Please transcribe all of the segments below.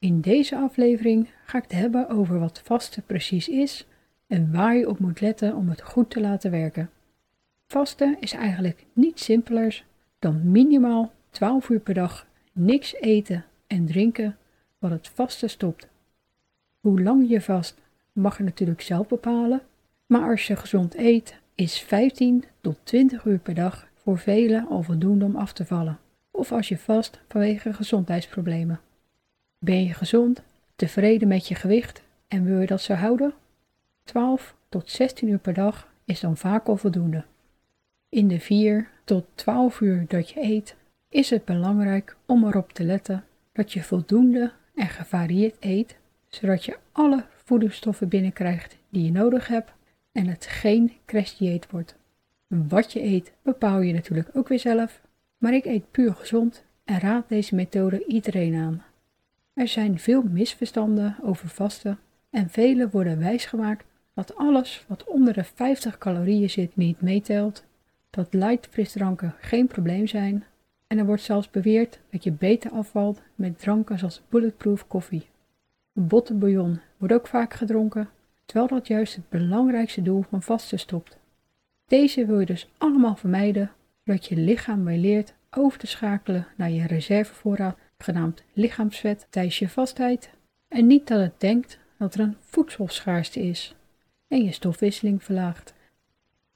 In deze aflevering ga ik het hebben over wat vasten precies is en waar je op moet letten om het goed te laten werken. Vasten is eigenlijk niet simpeler dan minimaal 12 uur per dag niks eten en drinken wat het vasten stopt. Hoe lang je vast mag je natuurlijk zelf bepalen, maar als je gezond eet is 15 tot 20 uur per dag voor velen al voldoende om af te vallen, of als je vast vanwege gezondheidsproblemen. Ben je gezond, tevreden met je gewicht en wil je dat zo houden? 12 tot 16 uur per dag is dan vaak al voldoende. In de 4 tot 12 uur dat je eet, is het belangrijk om erop te letten dat je voldoende en gevarieerd eet, zodat je alle voedingsstoffen binnenkrijgt die je nodig hebt en het geen crashdieet wordt. Wat je eet bepaal je natuurlijk ook weer zelf, maar ik eet puur gezond en raad deze methode iedereen aan. Er zijn veel misverstanden over vasten en velen worden wijsgemaakt dat alles wat onder de 50 calorieën zit niet meetelt, dat light frisdranken geen probleem zijn en er wordt zelfs beweerd dat je beter afvalt met dranken zoals bulletproof koffie. Bottenbouillon wordt ook vaak gedronken, terwijl dat juist het belangrijkste doel van vasten stopt. Deze wil je dus allemaal vermijden, zodat je lichaam weer leert over te schakelen naar je reservevoorraad genaamd lichaamsvet tijdens je vastheid, en niet dat het denkt dat er een voedselschaarste is en je stofwisseling verlaagt.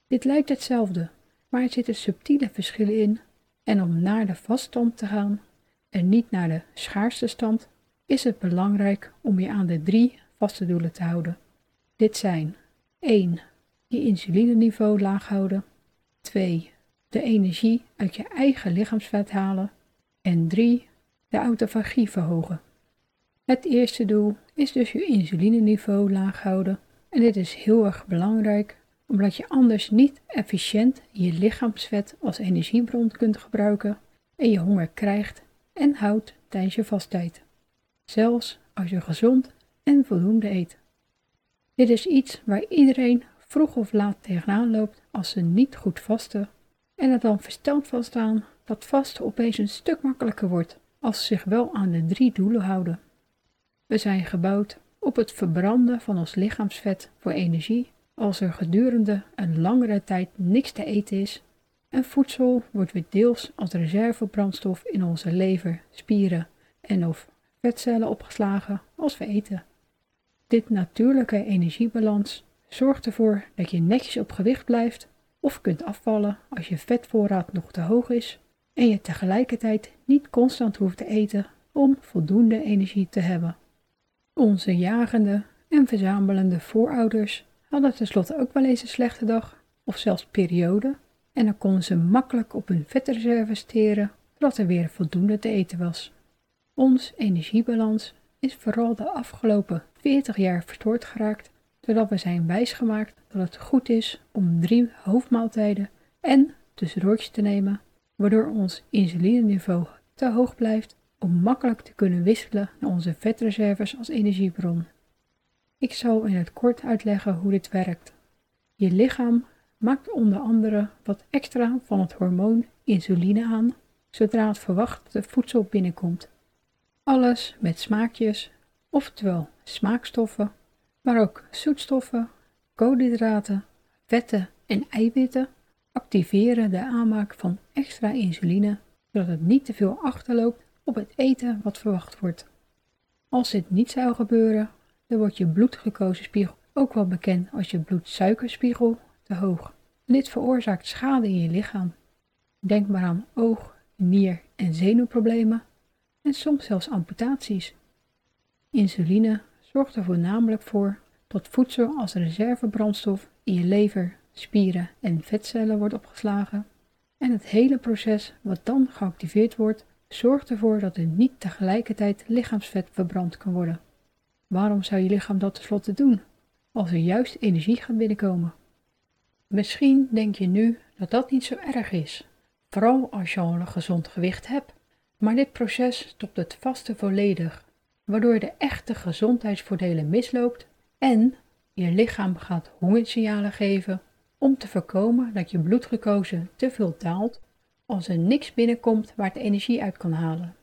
Dit lijkt hetzelfde, maar er zitten subtiele verschillen in en om naar de vaststand te gaan en niet naar de schaarste stand, is het belangrijk om je aan de drie vaste doelen te houden. Dit zijn 1. Je insulineniveau laag houden. 2. De energie uit je eigen lichaamsvet halen. En 3 de autofagie verhogen. Het eerste doel is dus je insulineniveau laag houden en dit is heel erg belangrijk omdat je anders niet efficiënt je lichaamsvet als energiebron kunt gebruiken en je honger krijgt en houdt tijdens je vasttijd, zelfs als je gezond en voldoende eet. Dit is iets waar iedereen vroeg of laat tegenaan loopt als ze niet goed vasten en er dan versteld van staan dat vasten opeens een stuk makkelijker wordt als ze zich wel aan de drie doelen houden. We zijn gebouwd op het verbranden van ons lichaamsvet voor energie als er gedurende een langere tijd niks te eten is en voedsel wordt weer deels als reservebrandstof in onze lever, spieren en of vetcellen opgeslagen als we eten. Dit natuurlijke energiebalans zorgt ervoor dat je netjes op gewicht blijft of kunt afvallen als je vetvoorraad nog te hoog is en je tegelijkertijd niet constant hoeft te eten om voldoende energie te hebben. Onze jagende en verzamelende voorouders hadden tenslotte ook wel eens een slechte dag of zelfs periode en dan konden ze makkelijk op hun vetreserves steren totdat er weer voldoende te eten was. Ons energiebalans is vooral de afgelopen 40 jaar verstoord geraakt doordat we zijn wijsgemaakt dat het goed is om drie hoofdmaaltijden en tussendoortjes te nemen waardoor ons insulineniveau te hoog blijft om makkelijk te kunnen wisselen naar onze vetreserves als energiebron. Ik zal in het kort uitleggen hoe dit werkt. Je lichaam maakt onder andere wat extra van het hormoon insuline aan zodra het verwachte voedsel binnenkomt. Alles met smaakjes, oftewel smaakstoffen, maar ook zoetstoffen, koolhydraten, vetten en eiwitten activeren de aanmaak van extra insuline, zodat het niet te veel achterloopt op het eten wat verwacht wordt. Als dit niet zou gebeuren, dan wordt je bloedglucosespiegel, ook wel bekend als je bloedsuikerspiegel, te hoog. dit veroorzaakt schade in je lichaam. Denk maar aan oog, nier- en zenuwproblemen en soms zelfs amputaties. Insuline zorgt er voornamelijk voor dat voedsel als reservebrandstof in je lever spieren en vetcellen wordt opgeslagen. En het hele proces wat dan geactiveerd wordt, zorgt ervoor dat er niet tegelijkertijd lichaamsvet verbrand kan worden. waarom zou je lichaam dat tenslotte doen, als er juist energie gaat binnenkomen? Misschien denk je nu dat dat niet zo erg is, vooral als je al een gezond gewicht hebt. Maar dit proces stopt het vaste volledig, waardoor de echte gezondheidsvoordelen misloopt en je lichaam gaat hongersignalen geven om te voorkomen dat je bloedglucose te veel daalt als er niks binnenkomt waar het energie uit kan halen.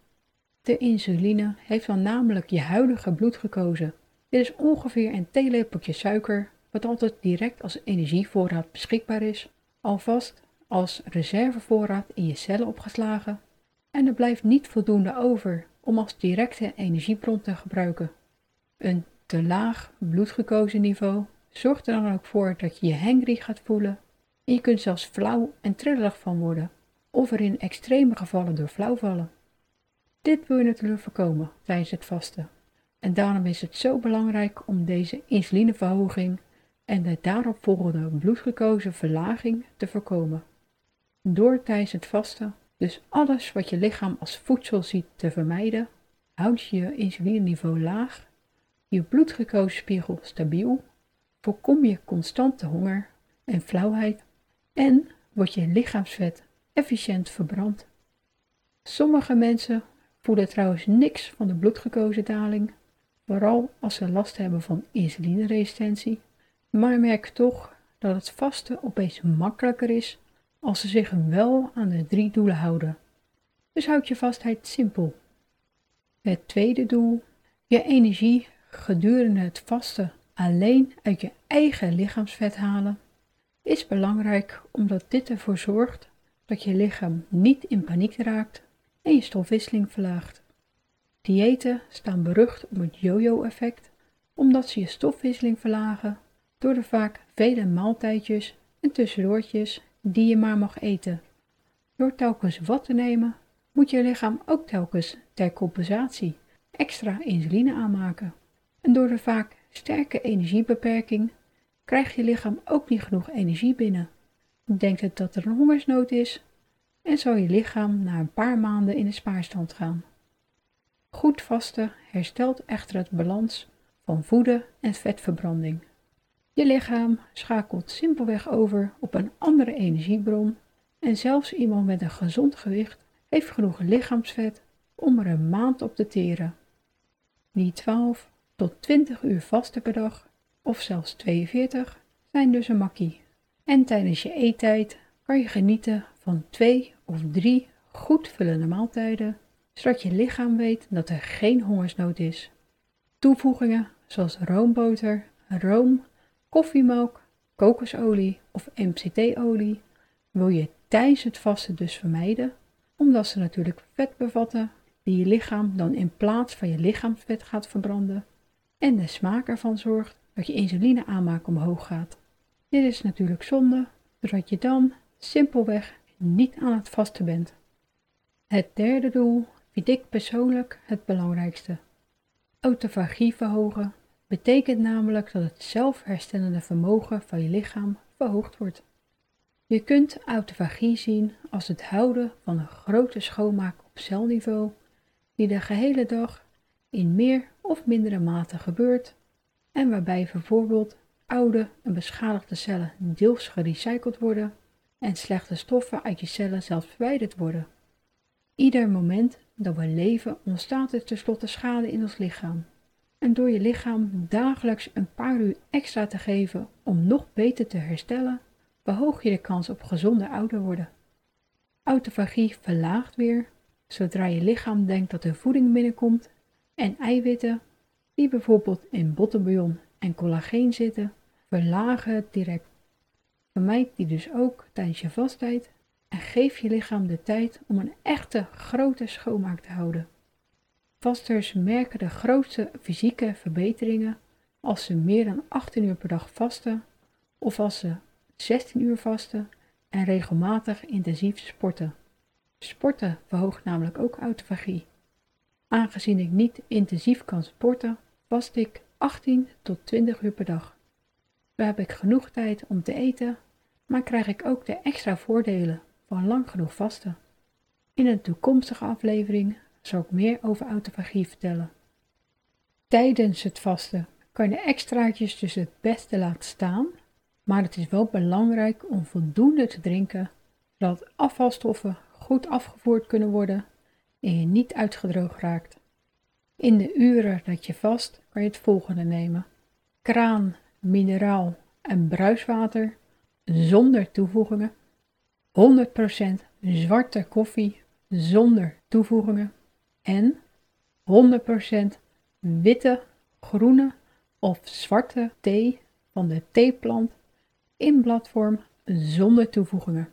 De insuline heeft dan namelijk je huidige bloedglucose. Dit is ongeveer een theelepeltje suiker, wat altijd direct als energievoorraad beschikbaar is, alvast als reservevoorraad in je cellen opgeslagen. En er blijft niet voldoende over om als directe energiebron te gebruiken. Een te laag bloedglucose zorgt er dan ook voor dat je je hangry gaat voelen en je kunt zelfs flauw en trillerig van worden of er in extreme gevallen door flauw vallen. Dit wil je natuurlijk voorkomen tijdens het vasten. En daarom is het zo belangrijk om deze insulineverhoging en de daaropvolgende bloedglucoseverlaging te voorkomen. Door tijdens het vasten dus alles wat je lichaam als voedsel ziet te vermijden, houd je je insulineniveau laag, je bloedglucosespiegel stabiel, voorkom je constante honger en flauwheid en wordt je lichaamsvet efficiënt verbrand. Sommige mensen voelen trouwens niks van de bloedglucosedaling, vooral als ze last hebben van insulineresistentie, maar merken toch dat het vasten opeens makkelijker is als ze zich wel aan de drie doelen houden. Dus houd je vastheid simpel. Het tweede doel, je energie gedurende het vasten alleen uit je eigen lichaamsvet halen, is belangrijk omdat dit ervoor zorgt dat je lichaam niet in paniek raakt en je stofwisseling verlaagt. Diëten staan berucht om het yo-yo-effect, omdat ze je stofwisseling verlagen door de vaak vele maaltijdjes en tussendoortjes die je maar mag eten. Door telkens wat te nemen, moet je lichaam ook telkens ter compensatie extra insuline aanmaken. En door de vaak sterke energiebeperking krijgt je lichaam ook niet genoeg energie binnen. Denkt het dat er een hongersnood is en zal je lichaam na een paar maanden in de spaarstand gaan. Goed vasten herstelt echter het balans van voeden en vetverbranding. Je lichaam schakelt simpelweg over op een andere energiebron en zelfs iemand met een gezond gewicht heeft genoeg lichaamsvet om er een maand op te teren. Die 12 tot 20 uur vasten per dag, of zelfs 42, zijn dus een makkie. En tijdens je eettijd kan je genieten van twee of drie goed vullende maaltijden, zodat je lichaam weet dat er geen hongersnood is. Toevoegingen zoals roomboter, room Koffiemelk, kokosolie of MCT-olie wil je tijdens het vasten dus vermijden, omdat ze natuurlijk vet bevatten die je lichaam dan in plaats van je lichaamsvet gaat verbranden en de smaak ervan zorgt dat je insuline aanmaak omhoog gaat. Dit is natuurlijk zonde, doordat je dan simpelweg niet aan het vasten bent. Het derde doel vind ik persoonlijk het belangrijkste. Autofagie verhogen betekent namelijk dat het zelfherstellende vermogen van je lichaam verhoogd wordt. Je kunt autofagie zien als het houden van een grote schoonmaak op celniveau, die de gehele dag in meer of mindere mate gebeurt en waarbij bijvoorbeeld oude en beschadigde cellen deels gerecycled worden en slechte stoffen uit je cellen zelfs verwijderd worden. Ieder moment dat we leven ontstaat er tenslotte schade in ons lichaam en door je lichaam dagelijks een paar uur extra te geven om nog beter te herstellen, verhoog je de kans op gezonde ouder worden. Autofagie verlaagt weer zodra je lichaam denkt dat er voeding binnenkomt en eiwitten, die bijvoorbeeld in bottenbouillon en collageen zitten, verlagen het direct. Vermijd die dus ook tijdens je vasttijd en geef je lichaam de tijd om een echte grote schoonmaak te houden. Vasters merken de grootste fysieke verbeteringen als ze meer dan 18 uur per dag vasten of als ze 16 uur vasten en regelmatig intensief sporten. Sporten verhoogt namelijk ook autofagie. Aangezien ik niet intensief kan sporten, vast ik 18 tot 20 uur per dag. Zo heb ik genoeg tijd om te eten, maar krijg ik ook de extra voordelen van lang genoeg vasten. In een toekomstige aflevering zal ik meer over autofagie vertellen. Tijdens het vasten kan je extraatjes dus het beste laten staan, maar het is wel belangrijk om voldoende te drinken, zodat afvalstoffen goed afgevoerd kunnen worden en je niet uitgedroogd raakt. In de uren dat je vast kan je het volgende nemen. Kraan, mineraal en bruiswater zonder toevoegingen. 100% zwarte koffie zonder toevoegingen. En 100% witte, groene of zwarte thee van de theeplant in bladvorm zonder toevoegingen.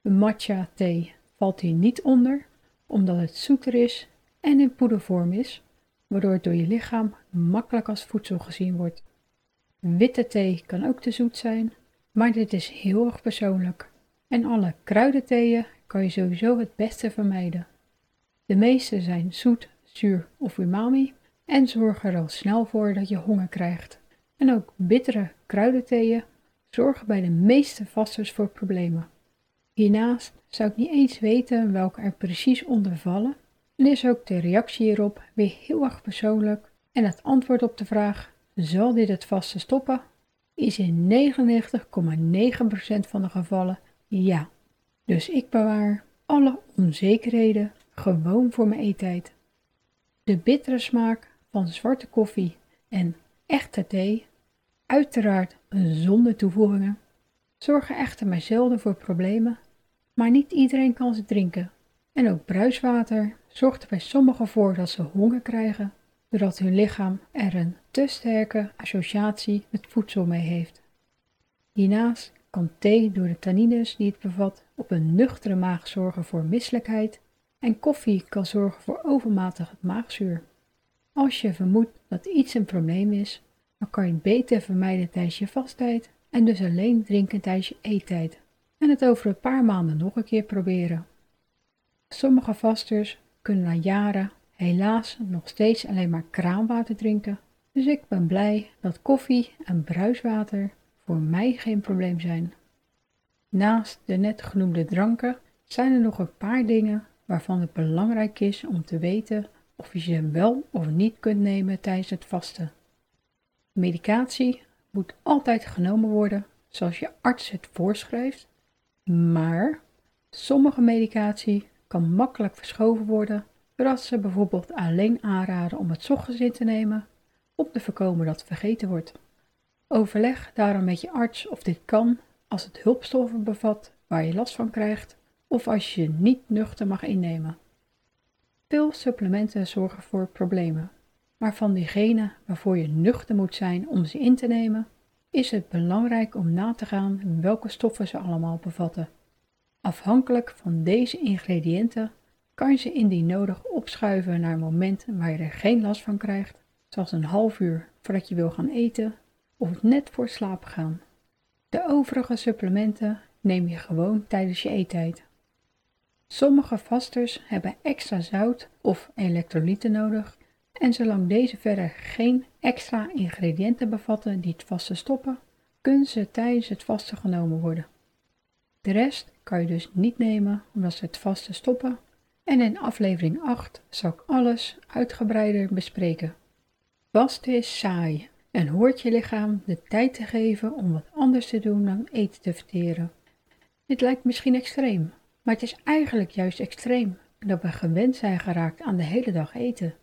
Matcha thee valt hier niet onder, omdat het zoeter is en in poedervorm is, waardoor het door je lichaam makkelijk als voedsel gezien wordt. Witte thee kan ook te zoet zijn, maar dit is heel erg persoonlijk. En alle kruidentheeën kan je sowieso het beste vermijden. De meeste zijn zoet, zuur of umami en zorgen er al snel voor dat je honger krijgt. En ook bittere kruidentheeën zorgen bij de meeste vasters voor problemen. Hiernaast zou ik niet eens weten welke er precies onder vallen en is ook de reactie hierop weer heel erg persoonlijk en het antwoord op de vraag zal dit het vaste stoppen is in 99,9% van de gevallen ja. Dus ik bewaar alle onzekerheden gewoon voor mijn eettijd. De bittere smaak van zwarte koffie en echte thee, uiteraard zonder toevoegingen, zorgen echter maar zelden voor problemen, maar niet iedereen kan ze drinken. En ook bruiswater zorgt er bij sommigen voor dat ze honger krijgen, doordat hun lichaam er een te sterke associatie met voedsel mee heeft. Hiernaast kan thee door de tannines die het bevat op een nuchtere maag zorgen voor misselijkheid en koffie kan zorgen voor overmatig maagzuur. Als je vermoedt dat iets een probleem is, dan kan je het beter vermijden tijdens je vasttijd en dus alleen drinken tijdens je eettijd en het over een paar maanden nog een keer proberen. Sommige vasters kunnen na jaren helaas nog steeds alleen maar kraanwater drinken, dus ik ben blij dat koffie en bruiswater voor mij geen probleem zijn. Naast de net genoemde dranken zijn er nog een paar dingen waarvan het belangrijk is om te weten of je ze wel of niet kunt nemen tijdens het vasten. Medicatie moet altijd genomen worden zoals je arts het voorschrijft, maar sommige medicatie kan makkelijk verschoven worden doordat ze bijvoorbeeld alleen aanraden om het ochtends in te nemen om te voorkomen dat vergeten wordt. Overleg daarom met je arts of dit kan als het hulpstoffen bevat waar je last van krijgt of als je niet nuchter mag innemen. Veel supplementen zorgen voor problemen, maar van diegene waarvoor je nuchter moet zijn om ze in te nemen, is het belangrijk om na te gaan welke stoffen ze allemaal bevatten. Afhankelijk van deze ingrediënten kan je ze indien nodig opschuiven naar een moment waar je er geen last van krijgt, zoals een half uur voordat je wil gaan eten of net voor slapen gaan. De overige supplementen neem je gewoon tijdens je eettijd. Sommige vasters hebben extra zout of elektrolyten nodig en zolang deze verder geen extra ingrediënten bevatten die het vasten stoppen, kunnen ze tijdens het vasten genomen worden. De rest kan je dus niet nemen omdat ze het vasten stoppen en in aflevering 8 zal ik alles uitgebreider bespreken. Vasten is saai en hoort je lichaam de tijd te geven om wat anders te doen dan eten te verteren. Dit lijkt misschien extreem, maar het is eigenlijk juist extreem dat we gewend zijn geraakt aan de hele dag eten.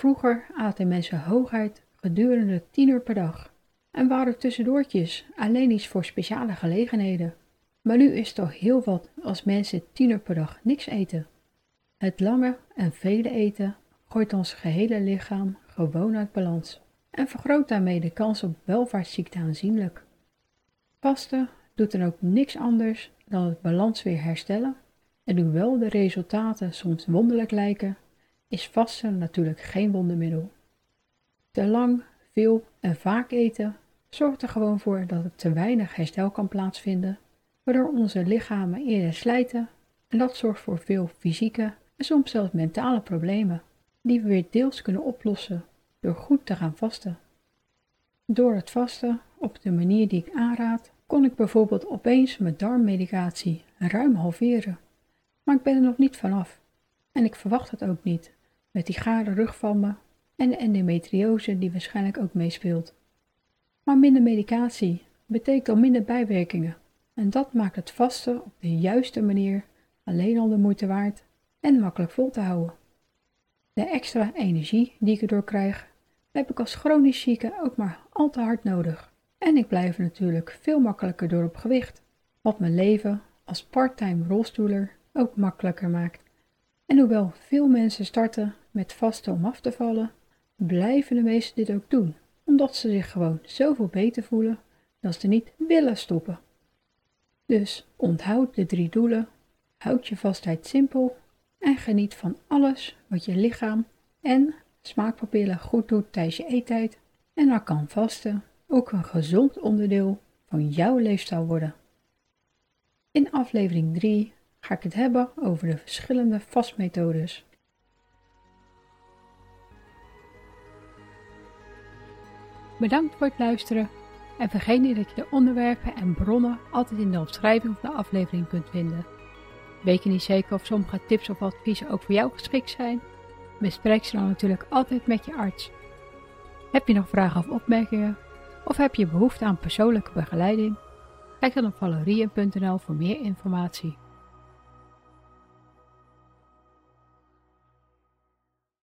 Vroeger aten mensen hooguit gedurende 10 uur per dag en waren tussendoortjes alleen iets voor speciale gelegenheden. Maar nu is het toch heel wat als mensen 10 uur per dag niks eten. Het lange en vele eten gooit ons gehele lichaam gewoon uit balans en vergroot daarmee de kans op welvaartsziekte aanzienlijk. Vasten doet dan ook niks anders dan het balans weer herstellen en hoewel de resultaten soms wonderlijk lijken, is vasten natuurlijk geen wondermiddel. Te lang, veel en vaak eten zorgt er gewoon voor dat er te weinig herstel kan plaatsvinden, waardoor onze lichamen eerder slijten en dat zorgt voor veel fysieke en soms zelfs mentale problemen, die we weer deels kunnen oplossen door goed te gaan vasten. Door het vasten, op de manier die ik aanraad, kon ik bijvoorbeeld opeens mijn darmmedicatie ruim halveren. Maar ik ben er nog niet vanaf. En ik verwacht het ook niet, met die gare rug van me, en de endometriose die waarschijnlijk ook meespeelt. Maar minder medicatie betekent al minder bijwerkingen en dat maakt het vasten op de juiste manier alleen al de moeite waard en makkelijk vol te houden. De extra energie die ik erdoor krijg, heb ik als chronisch zieke ook maar al te hard nodig. En ik blijf er natuurlijk veel makkelijker door op gewicht, wat mijn leven als parttime rolstoeler ook makkelijker maakt. En hoewel veel mensen starten met vasten om af te vallen, blijven de meesten dit ook doen, omdat ze zich gewoon zoveel beter voelen dat ze niet willen stoppen. Dus onthoud de drie doelen, houd je vastheid simpel en geniet van alles wat je lichaam en smaakpapillen goed doet tijdens je eettijd. En dan kan vasten ook een gezond onderdeel van jouw leefstijl worden. In aflevering 3 ga ik het hebben over de verschillende vastmethodes. Bedankt voor het luisteren en vergeet niet dat je de onderwerpen en bronnen altijd in de omschrijving van de aflevering kunt vinden. Weet je niet zeker of sommige tips of adviezen ook voor jou geschikt zijn? Bespreek ze dan natuurlijk altijd met je arts. Heb je nog vragen of opmerkingen? Of heb je behoefte aan persoonlijke begeleiding? Kijk dan op valerien.nl voor meer informatie.